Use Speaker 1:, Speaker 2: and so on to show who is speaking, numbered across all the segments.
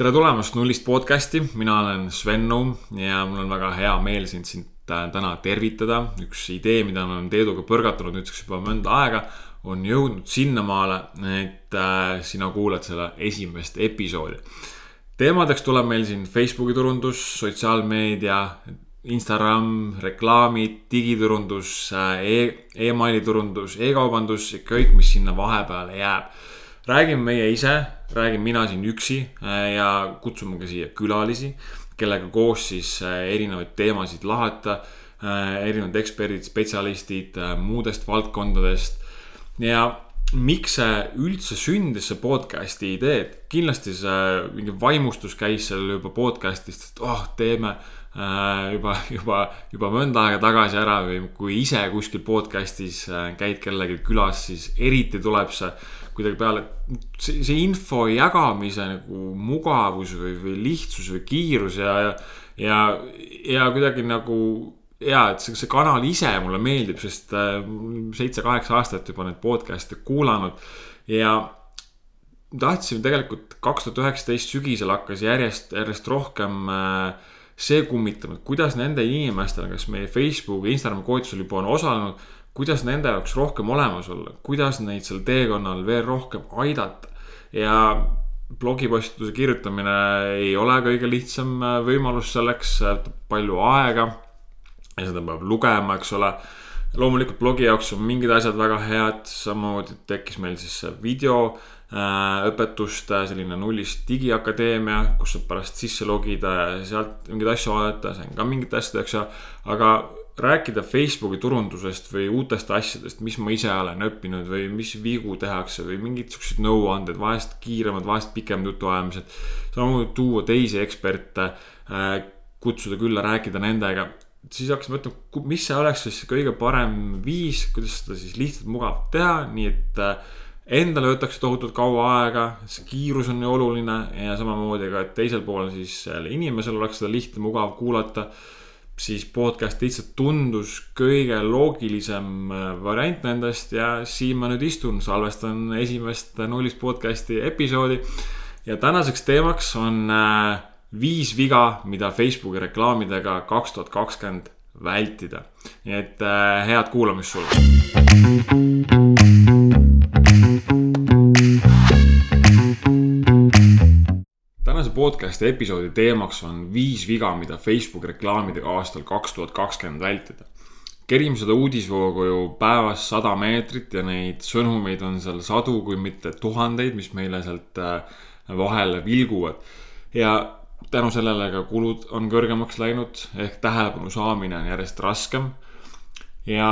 Speaker 1: tere tulemast Nullist podcasti, mina olen Sven Nuum ja mul on väga hea meel sind siin täna tervitada. üks idee, mida me oleme Teeduga põrgatanud nüüdseks juba mõnda aega, on jõudnud sinnamaale, et äh, sina kuulad selle esimest episoodi. teemadeks tuleb meil siin Facebooki turundus, sotsiaalmeedia, Instagram, reklaamid, digiturundus e, emaili turundus e, e-kaubandus ja kõik, mis sinna vahepeale jääb räägime meie ise, räägin mina siin üksi äh, ja kutsume ka siia külalisi, kellega koos siis äh, erinevaid teemasid lahata. Äh, erinevad eksperdid, spetsialistid muudest valdkondadest ja miks see üldse sündis, see podcast'i idee, et kindlasti see mingi vaimustus käis seal juba podcast'ist, et oh, teeme juba, juba, juba mõnda aega tagasi ära või kui ise kuskil podcast'is käid kellelgi külas, siis eriti tuleb see kuidagi peale, see, see info jagamise nagu mugavus või, või lihtsus või kiirus ja, ja, ja, ja kuidagi nagu ja, et see, see kanal ise mulle meeldib, sest äh, seitse-kaheksa aastat juba neid podcast'e kuulanud ja tahtsime tegelikult kaks tuhat üheksateist sügisel hakkas järjest, järjest rohkem äh, see kummitama, et kuidas nende inimestele, kes meie Facebooki, Instagrami koolitusel juba on osalenud kuidas nende jaoks rohkem olemas olla, kuidas neid sel teekonnal veel rohkem aidata. ja blogipostituse kirjutamine ei ole kõige lihtsam äh, võimalus selleks, palju aega. ja seda peab lugema, eks ole. loomulikult blogi jaoks on mingid asjad väga head, samamoodi tekkis meil siis video äh, õpetuste selline nullist digiakadeemia, kus saab pärast sisse logida ja sealt mingeid asju vaadata, see on ka mingite asjadeks ja, aga rääkida Facebooki turundusest või uutest asjadest, mis ma ise olen õppinud või mis vigu tehakse või mingid siuksed nõuanded, vahest kiiremad, vahest pikemad jutuajamised. samamoodi tuua teisi eksperte, äh, kutsuda külla, rääkida nendega. siis hakkasin mõtlema, mis see oleks siis kõige parem viis, kuidas seda siis lihtsalt mugav teha, nii et äh, endale võtaks tohutult kaua aega, see kiirus on ju oluline ja samamoodi ka, et teisel pool siis inimesel oleks seda lihtne, mugav kuulata siis podcast lihtsalt tundus kõige loogilisem äh, variant nendest ja siin ma nüüd istun, salvestan esimest nullist podcast'i episoodi. ja tänaseks teemaks on äh, viis viga, mida Facebooki reklaamidega kaks tuhat kakskümmend vältida. nii et äh, head kuulamist sulle. Podcast'i episoodi teemaks on viis viga, mida Facebook reklaamidega aastal kaks tuhat kakskümmend vältida. kerime seda uudisvoogu ju päevas sada meetrit ja neid sõnumeid on seal sadu, kui mitte tuhandeid, mis meile sealt äh, vahele vilguvad. ja tänu sellele ka kulud on kõrgemaks läinud ehk tähelepanu saamine on järjest raskem. ja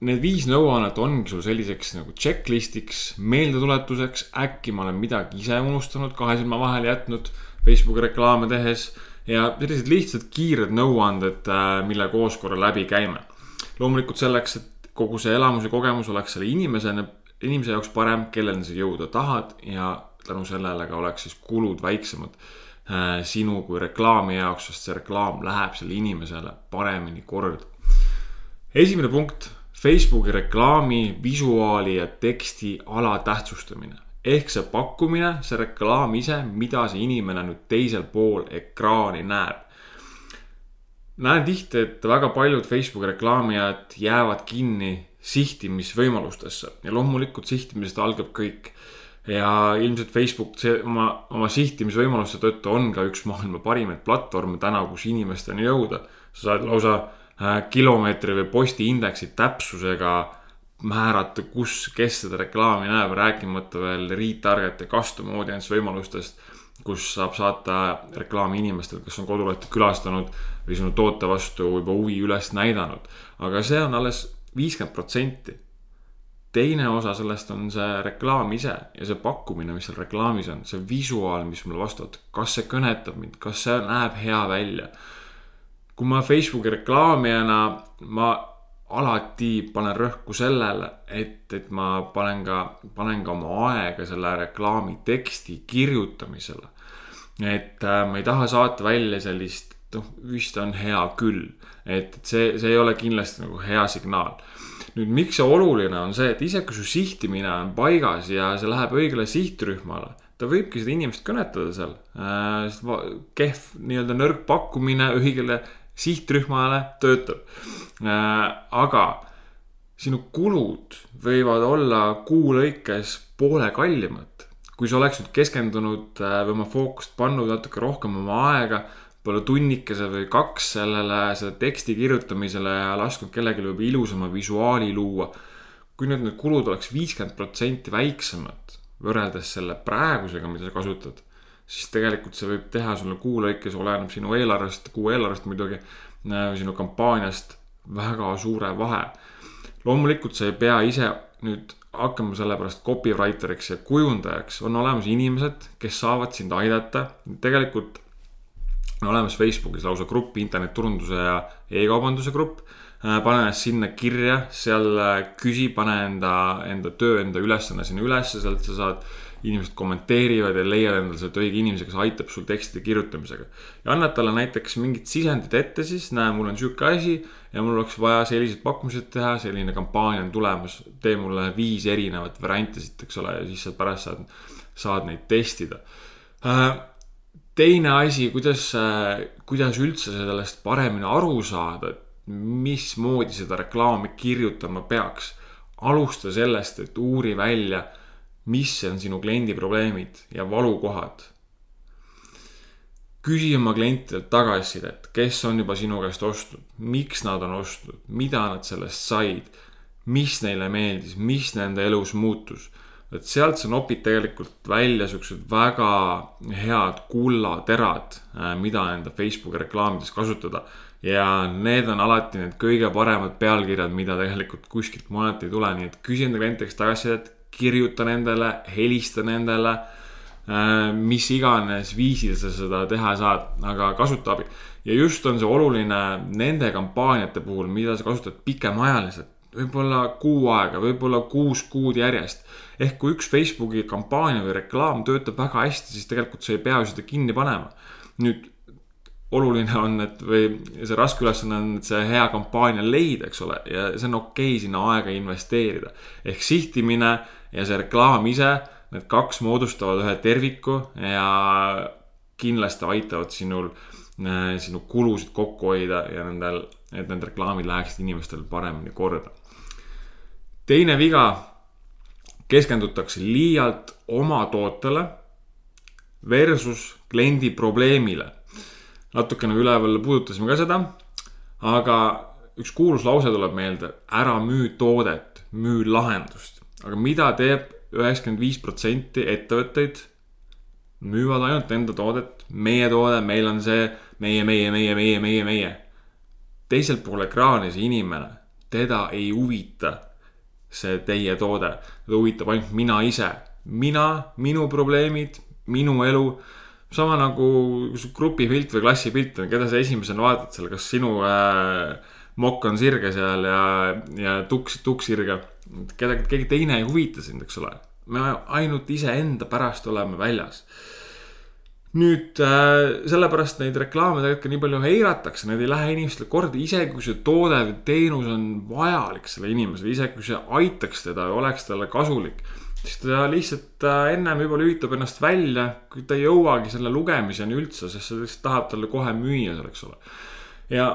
Speaker 1: need viis nõuannet ongi sul selliseks nagu checklist'iks, meeldetuletuseks, äkki ma olen midagi ise unustanud, kahe silma vahele jätnud Facebooki reklaame tehes ja sellised lihtsad kiired nõuanded, äh, mille koos korra läbi käime. loomulikult selleks, et kogu see elamus ja kogemus oleks selle inimesena, inimese jaoks parem, kelleni sa jõuda tahad ja tänu sellele ka oleks siis kulud väiksemad äh, sinu kui reklaami jaoks, sest see reklaam läheb selle inimesele paremini korda. esimene punkt Facebooki reklaami, visuaali ja teksti alatähtsustamine. Ehk see pakkumine, see reklaam ise, mida see inimene nüüd teisel pool ekraani näeb. näen tihti, et väga paljud Facebooki reklaamijad jäävad kinni sihtimisvõimalustesse ja loomulikult sihtimisest algab kõik. ja ilmselt Facebook see oma, oma sihtimisvõimaluste tõttu on ka üks maailma parimaid platvorme täna, kus inimesteni jõuda. sa saad lausa Äh, kilomeetri või posti indeksi täpsusega määrata, kus, kes seda reklaami näeb, rääkimata veel retarget ja custom audience võimalustest. kus saab saata reklaami inimestele, kes on kodulehte külastanud või sinu toote vastu juba huvi üles näidanud. aga see on alles viiskümmend protsenti. teine osa sellest on see reklaam ise ja see pakkumine, mis seal reklaamis on, see visuaal, mis mulle vastu võtab, kas see kõnetab mind, kas see näeb hea välja kui ma Facebooki reklaamijana, ma alati panen rõhku sellele, et, et ma panen ka, panen ka oma aega selle reklaami teksti kirjutamisele. et äh, ma ei taha saata välja sellist, noh, vist on hea küll, et, et see, see ei ole kindlasti nagu hea signaal. nüüd, miks see oluline on see, et isegi kui su sihtimine on paigas ja see läheb õigele sihtrühmale, ta võibki seda inimest kõnetada seal äh,. kehv nii-öelda nõrk pakkumine õigele sihtrühmale töötab äh,. aga sinu kulud võivad olla kuu lõikes poole kallimad. kui sa oleksid keskendunud äh, või oma fookust pannud natuke rohkem oma aega, võib-olla tunnikese või kaks sellele, selle teksti kirjutamisele ja lasknud kellelegi võib-olla ilusama visuaali luua. kui nüüd need kulud oleks viiskümmend protsenti väiksemad võrreldes selle praegusega, mida sa kasutad, siis tegelikult see võib teha sulle kuu lõikes, oleneb sinu eelarvest, kuu eelarvest muidugi, äh, sinu kampaaniast väga suure vahe loomulikult sa ei pea ise nüüd hakkama sellepärast copywriter'iks ja kujundajaks, on olemas inimesed, kes saavad sind aidata. tegelikult on olemas Facebookis lausa grupp, internetturunduse ja e-kaubanduse grupp. Äh, pane ennast sinna kirja, seal äh, küsi, pane enda, enda töö, enda ülesanne sinna ülesse, sealt sa saad inimesed kommenteerivad ja leiavad endale sealt õige inimese, kes aitab sul tekstide kirjutamisega. ja annad talle näiteks mingit sisendit ette siis, näe, mul on sihuke asi ja mul oleks vaja sellised pakkumised teha, selline kampaania on tulemas. tee mulle viis erinevat varianti siit, eks ole, ja siis sa pärast saad, saad neid testida. Äh, teine asi, kuidas, äh, kuidas üldse sellest paremini aru saada, et mismoodi seda reklaami kirjutama peaks. alusta sellest, et uuri välja mis on sinu kliendi probleemid ja valukohad. küsi oma klientidelt tagasisidet, kes on juba sinu käest ostnud, miks nad on ostnud, mida nad sellest said, mis neile meeldis, mis nende elus muutus. et sealt sa nopid tegelikult välja siuksed väga head kullaterad, äh, mida enda Facebooki reklaamides kasutada ja need on alati need kõige paremad pealkirjad, mida tegelikult kuskilt mujalt ei tule, nii et küsi enda klientideks tagasisidet, kirjuta nendele, helista nendele. Äh, mis iganes viisil sa seda teha saad, aga kasuta abi. ja just on see oluline nende kampaaniate puhul, mida sa kasutad pikemaajaliselt. võib-olla kuu aega, võib-olla kuus kuud järjest. ehk kui üks Facebooki kampaania või reklaam töötab väga hästi, siis tegelikult sa ei pea ju seda kinni panema. nüüd oluline on, et või see raske ülesanne on, et see hea kampaania leida, eks ole, ja see on okei okay sinna aega investeerida. ehk sihtimine ja see reklaam ise, need kaks moodustavad ühe terviku ja kindlasti aitavad sinul, äh, sinu kulusid kokku hoida ja nendel, et need reklaamid läheksid inimestel paremini korda. teine viga, keskendutakse liialt oma tootele versus kliendi probleemile. natukene üleval puudutasime ka seda, aga üks kuulus lause tuleb meelde, ära müü toodet, müü lahendust aga mida teeb üheksakümmend viis protsenti ettevõtteid? müüvad ainult enda toodet, meie toode, meil on see, meie, meie, meie, meie, meie, meie. teisel pool ekraani see inimene, teda ei huvita see teie toode, teda huvitab ainult mina ise. mina, minu probleemid, minu elu sama nagu grupipilt või klassipilt on, keda sa esimesena vaatad seal, kas sinu äh, mokk on sirge seal ja, ja tuks, tukk sirge. Kedagi, keegi teine ei huvita sind, eks ole. me ainult iseenda pärast oleme väljas. nüüd äh, sellepärast neid reklaame tegelikult ka nii palju eiratakse, need ei lähe inimestele korda, isegi kui see toode või teenus on vajalik sellele inimesele, isegi kui see aitaks teda ja oleks talle kasulik siis ta lihtsalt äh, ennem juba lülitab ennast välja, kui ta ei jõuagi selle lugemiseni üldse, sest ta lihtsalt tahab talle kohe müüa seal, eks ole. ja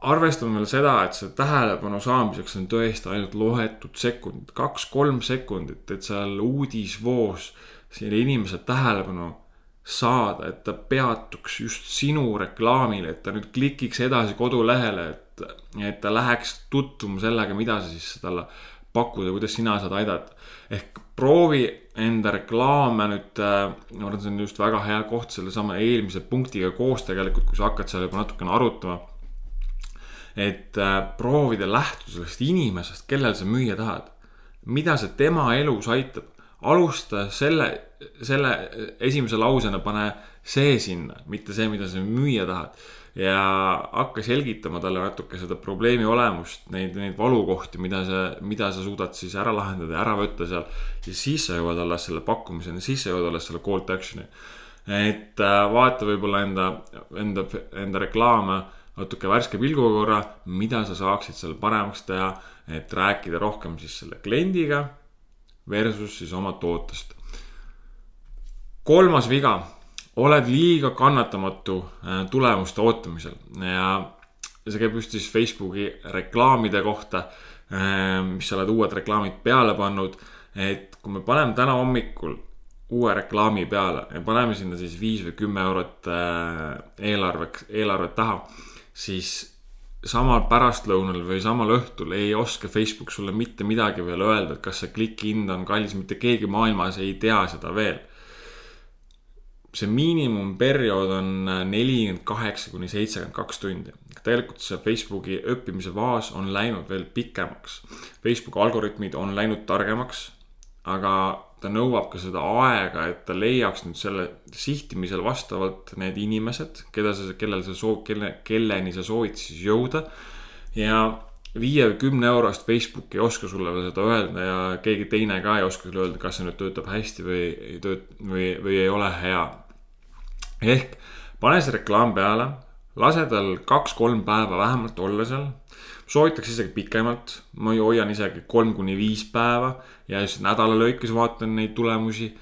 Speaker 1: arvestame veel seda, et see tähelepanu saamiseks on tõesti ainult loetud sekundid, kaks-kolm sekundit, et seal uudisvoos selle inimese tähelepanu saada, et ta peatuks just sinu reklaamile, et ta nüüd klikiks edasi kodulehele, et, et ta läheks tutvuma sellega, mida sa siis talle pakud ja kuidas sina saad aidata. ehk proovi enda reklaame nüüd äh,, ma arvan, see on just väga hea koht sellesama eelmise punktiga koos tegelikult, kui sa hakkad seal juba natukene arutama et äh, proovida lähtuda sellest inimesest, kellele sa müüa tahad. mida see tema elus aitab, alusta selle, selle esimese lausena pane see sinna, mitte see, mida sa müüa tahad. ja hakka selgitama talle natuke seda probleemi olemust, neid, neid valukohti, mida sa, mida sa suudad siis ära lahendada ära võtta seal. ja siis sa jõuad alles selle pakkumiseni, siis sa jõuad alles selle call to action'i. et äh, vaata võib-olla enda, enda, enda reklaame natuke värske pilguga korra, mida sa saaksid seal paremaks teha, et rääkida rohkem siis selle kliendiga versus siis oma tootest. kolmas viga, oled liiga kannatamatu äh, tulemuste ootamisel ja see käib just siis Facebooki reklaamide kohta, äh, mis sa oled uued reklaamid peale pannud. et kui me paneme täna hommikul uue reklaami peale ja paneme sinna siis viis või kümme eurot eelarveks, eelarvet taha, siis samal pärastlõunal või samal õhtul ei oska Facebook sulle mitte midagi veel öelda, et kas see klikihind on kallis, mitte keegi maailmas ei tea seda veel. see miinimumperiood on nelikümmend kaheksa kuni seitsekümmend kaks tundi. tegelikult see Facebooki õppimise faas on läinud veel pikemaks. Facebooki algoritmid on läinud targemaks, aga ta nõuab ka seda aega, et ta leiaks nüüd selle sihtimisel vastavalt need inimesed, keda sa, kellel sa soov, kelle, kelleni sa soovid siis jõuda. ja viie või kümne eurost Facebook ei oska sulle veel seda öelda ja keegi teine ka ei oska sulle öelda, kas see nüüd töötab hästi või ei tööt- või, või ei ole hea. ehk pane see reklaam peale, lase tal kaks-kolm päeva vähemalt olla seal soovitaks isegi pikemalt, ma hoian isegi kolm kuni viis päeva ja just nädala lõikes vaatan neid tulemusi.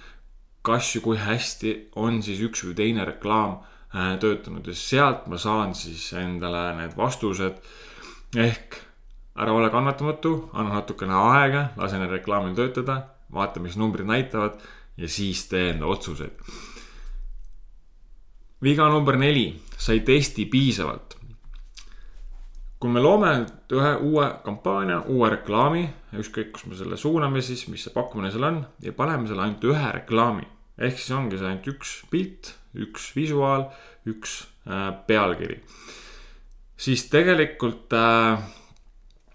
Speaker 1: kas ja kui hästi on siis üks või teine reklaam äh, töötanud ja sealt ma saan siis endale need vastused. ehk ära ole kannatamatu, anna natukene aega, lase neil reklaamil töötada, vaata, mis numbrid näitavad ja siis tee enda otsuseid. viga number neli, sa ei testi piisavalt kui me loome ühe uue kampaania, uue reklaami, ükskõik, kus me selle suuname siis, mis see pakkumine seal on ja paneme selle ainult ühe reklaami. ehk siis ongi see ainult üks pilt, üks visuaal, üks äh, pealkiri. siis tegelikult äh,,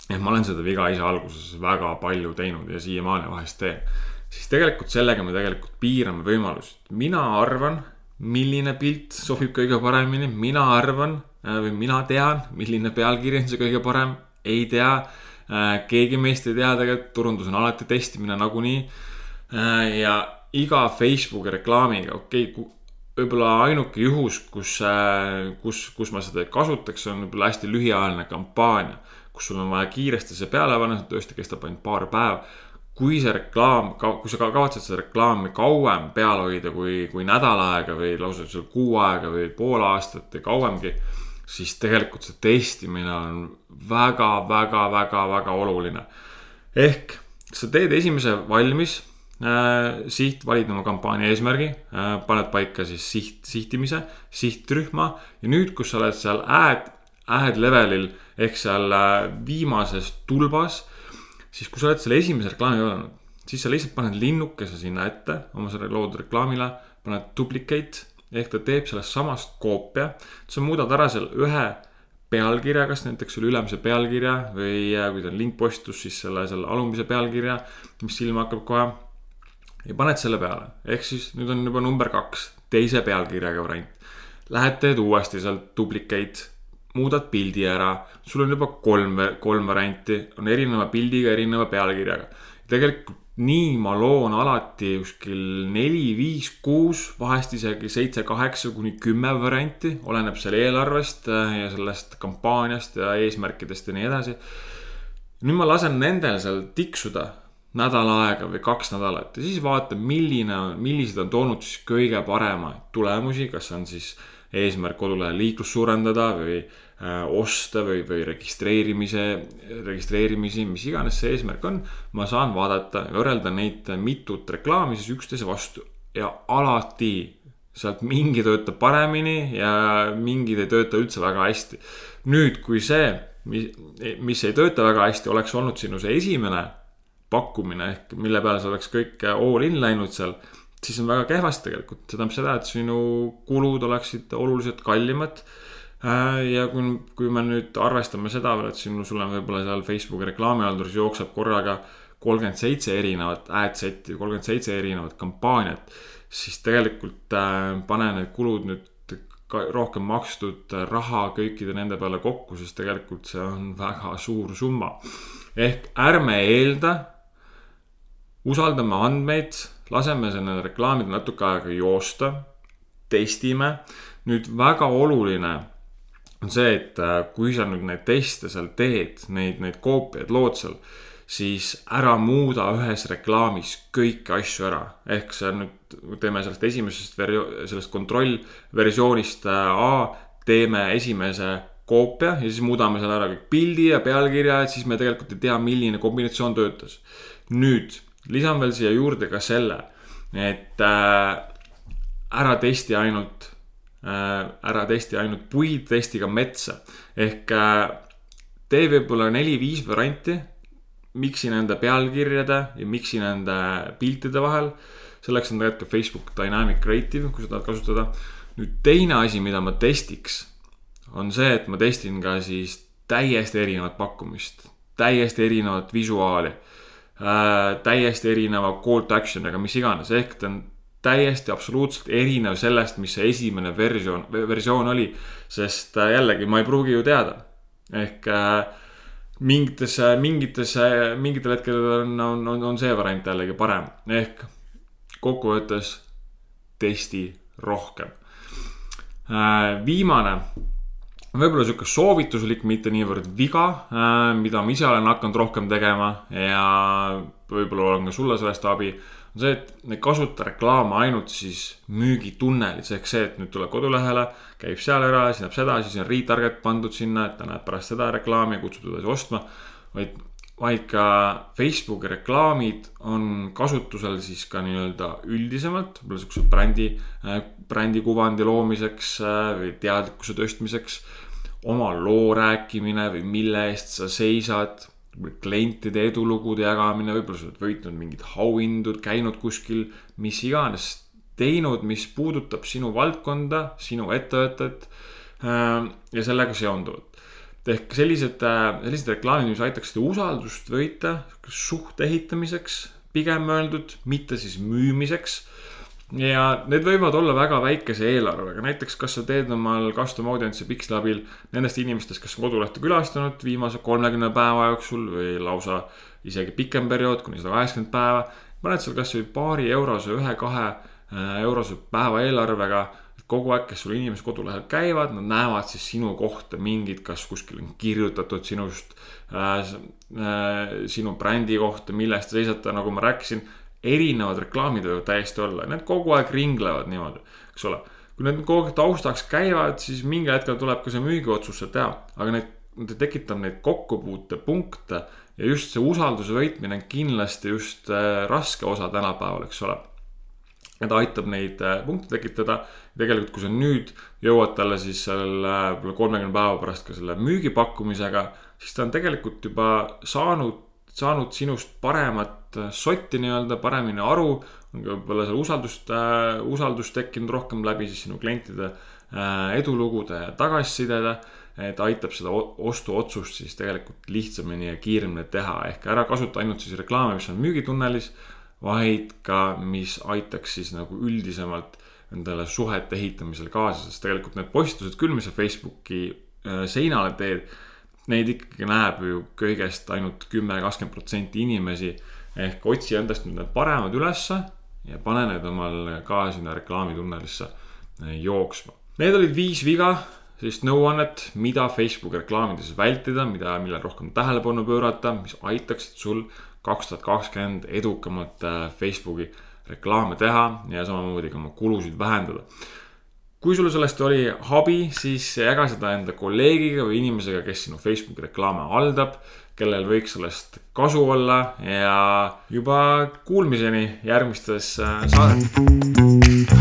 Speaker 1: jah, ma olen seda viga ise alguses väga palju teinud ja siiamaani vahest teen. siis tegelikult sellega me tegelikult piirame võimalusi. mina arvan, milline pilt sobib kõige paremini, mina arvan või mina tean, milline pealkiri on see kõige parem, ei tea. Äh, keegi meist ei tea tegelikult, turundus on alati testimine nagunii. Äh, ja iga Facebooki reklaamiga, okei okay,, võib-olla ainuke juhus, kus, kus, kus ma seda kasutaks, on võib-olla hästi lühiajaline kampaania. kus sul on vaja kiiresti see peale panna, see tõesti kestab ainult paar päeva kui see reklaam, kui sa kavatsed seda reklaami kauem peal hoida kui, kui nädal aega või lausa seal kuu aega või pool aastat või kauemgi siis tegelikult see testimine on väga, väga, väga, väga oluline. ehk sa teed esimese valmis äh,, siht, valid oma kampaania eesmärgi äh,, paned paika siis siht, sihtimise, sihtrühma ja nüüd, kus sa oled seal ad, ad level'il ehk seal äh, viimases tulbas, siis kui sa oled selle esimese reklaami öelnud, siis sa lihtsalt paned linnukese sinna ette oma selle loodud reklaamile, paned duplicate ehk ta teeb sellest samast koopia, sa muudad ära seal ühe pealkirja, kas näiteks selle ülemise pealkirja või kui ta on linkpostitus, siis selle, selle alumise pealkirja, mis silma hakkab kohe. ja paned selle peale, ehk siis nüüd on juba number kaks, teise pealkirjaga variant. Lähed, teed uuesti sealt duplicate, muudad pildi ära, sul on juba kolm, kolm varianti, on erineva pildiga, erineva pealkirjaga. tegelikult nii ma loon alati kuskil neli, viis, kuus, vahest isegi seitse, kaheksa kuni kümme varianti, oleneb seal eelarvest äh, ja sellest kampaaniast ja eesmärkidest ja nii edasi. nüüd ma lasen nendel seal tiksuda nädal aega või kaks nädalat ja siis vaatan, milline millised on toonud siis kõige paremaid tulemusi, kas on siis eesmärk kodulehel liiklust suurendada või Äh, osta või, või registreerimise, registreerimisi, mis iganes see eesmärk on. ma saan vaadata võrrelda neid mitut reklaami siis üksteise vastu ja alati sealt mingi töötab paremini ja mingid ei tööta üldse väga hästi. nüüd, kui see, mis, mis ei tööta väga hästi, oleks olnud sinu see esimene pakkumine ehk mille peale sa oleks kõik all in läinud seal siis on väga kehvasti tegelikult, see tähendab seda, et sinu kulud oleksid oluliselt kallimad Äh, ja kui, kui me nüüd arvestame seda veel, et siin sul on võib-olla seal Facebooki reklaamihalduris jookseb korraga kolmkümmend seitse erinevat ad set'i, kolmkümmend seitse erinevat kampaaniat, siis tegelikult äh, pane need kulud nüüd rohkem makstud raha kõikide nende peale kokku, sest tegelikult see on väga suur summa. ehk ärme eelda, usaldame andmeid, laseme nendel reklaamidel natuke aega joosta, testime. nüüd väga oluline on see, et äh, kui sa nüüd neid teste seal teed, neid, neid koopiaid lood seal, siis ära muuda ühes reklaamis kõiki asju ära. ehk see on nüüd, teeme sellest esimesest sellest kontrollversioonist äh, A, teeme esimese koopia ja siis muudame seal ära kõik pildi ja pealkirja, et siis me tegelikult ei tea, milline kombinatsioon töötas. nüüd lisan veel siia juurde ka selle, et äh, ära testi ainult äh,, ära testi ainult puid, testi ka metsa. ehk äh, tee võib-olla neli-viis varianti, miksi nende pealkirjade ja miksi nende piltide vahel. selleks on tegelikult ka Facebook Dynamic Creative, kui sa tahad kasutada. nüüd teine asi, mida ma testiks on see, et ma testin ka siis täiesti erinevat pakkumist, täiesti erinevat visuaali äh,, täiesti erineva call to action'iga, mis iganes, ehk ta on täiesti absoluutselt erinev sellest, mis see esimene versioon, versioon oli. sest äh, jällegi, ma ei pruugi ju teada, ehk äh, mingites, mingites, mingitel hetkedel on, on, on, on see variant jällegi parem, ehk kokkuvõttes testi rohkem äh,. viimane võib-olla sihuke soovituslik, mitte niivõrd viga, äh, mida ma ise olen hakanud rohkem tegema ja võib-olla on ka sulle sellest abi. on see, et kasuta reklaame ainult siis müügitunnelis ehk see, et nüüd tuleb kodulehele, käib seal ära, siis näeb seda, siis on retarget pandud sinna, et ta näeb pärast seda reklaami ja kutsub teda edasi ostma. vaid, vaid ka Facebooki reklaamid on kasutusel siis ka nii-öelda üldisemalt, võib-olla sihukese brändi, äh, brändikuvandi loomiseks äh, või teadlikkuse tõstmiseks oma loo rääkimine või mille eest sa seisad, klientide edulugude jagamine, võib-olla sa oled võitnud mingeid auhindu, käinud kuskil, mis iganes, teinud, mis puudutab sinu valdkonda, sinu ettevõtet ähm, ja sellega seonduvat. ehk sellised, äh, sellised reklaamid, mis aitaksid usaldust võita suhte ehitamiseks, pigem öeldud, mitte siis müümiseks ja need võivad olla väga väikese eelarvega, näiteks kas sa teed omal custom audience'i Pixlabil nendest inimestest, kes on kodulehte külastanud viimase kolmekümne päeva jooksul või lausa isegi pikem periood, kuni sada kaheksakümmend päeva. paned seal kasvõi paari eurose, ühe-kahe äh, eurose päeva eelarvega kogu aeg, kes sul inimesed kodulehel käivad, nad näevad siis sinu kohta mingit, kas kuskil on kirjutatud sinust äh,, äh, sinu brändi kohta, mille eest sa seisad, nagu ma rääkisin erinevad reklaamid võivad täiesti olla, need kogu aeg ringlevad niimoodi, eks ole. kui need kogu aeg taustaks käivad, siis mingil hetkel tuleb ka see müügiotsus seal teha, aga need, need tekitab neid kokkupuutepunkte ja just see usalduse võitmine on kindlasti just äh, raske osa tänapäeval, eks ole. ja ta aitab neid äh, punkte tekitada. tegelikult, kui sa nüüd jõuad talle siis selle võib-olla kolmekümne päeva pärast ka selle müügipakkumisega, siis ta on tegelikult juba saanud saanud sinust paremat sotti nii-öelda, paremini aru. on ka võib-olla seal usaldust äh,, usaldust tekkinud rohkem läbi siis sinu klientide äh, edulugude ja tagasisidede. et aitab seda ostuotsust siis tegelikult lihtsamini ja kiiremini teha, ehk ära kasuta ainult siis reklaame, mis on müügitunnelis. vaid ka, mis aitaks siis nagu üldisemalt endale suhete ehitamisel kaasa, sest tegelikult need postitused küll, mis sa Facebooki äh, seinale teed neid ikkagi näeb ju kõigest ainult kümme, kakskümmend protsenti inimesi. ehk otsi endast nüüd need paremad ülesse ja pane need omal ka sinna reklaamitunnelisse eh, jooksma. Need olid viis viga, sellist nõuannet, mida Facebooki reklaamides vältida, mida, millele rohkem tähelepanu pöörata, mis aitaksid sul kaks tuhat kakskümmend edukamalt eh, Facebooki reklaame teha ja samamoodi ka oma kulusid vähendada kui sul sellest oli abi, siis jaga seda enda kolleegiga või inimesega, kes sinu Facebooki reklaame haldab, kellel võiks sellest kasu olla ja juba kuulmiseni järgmistes äh, saadetes.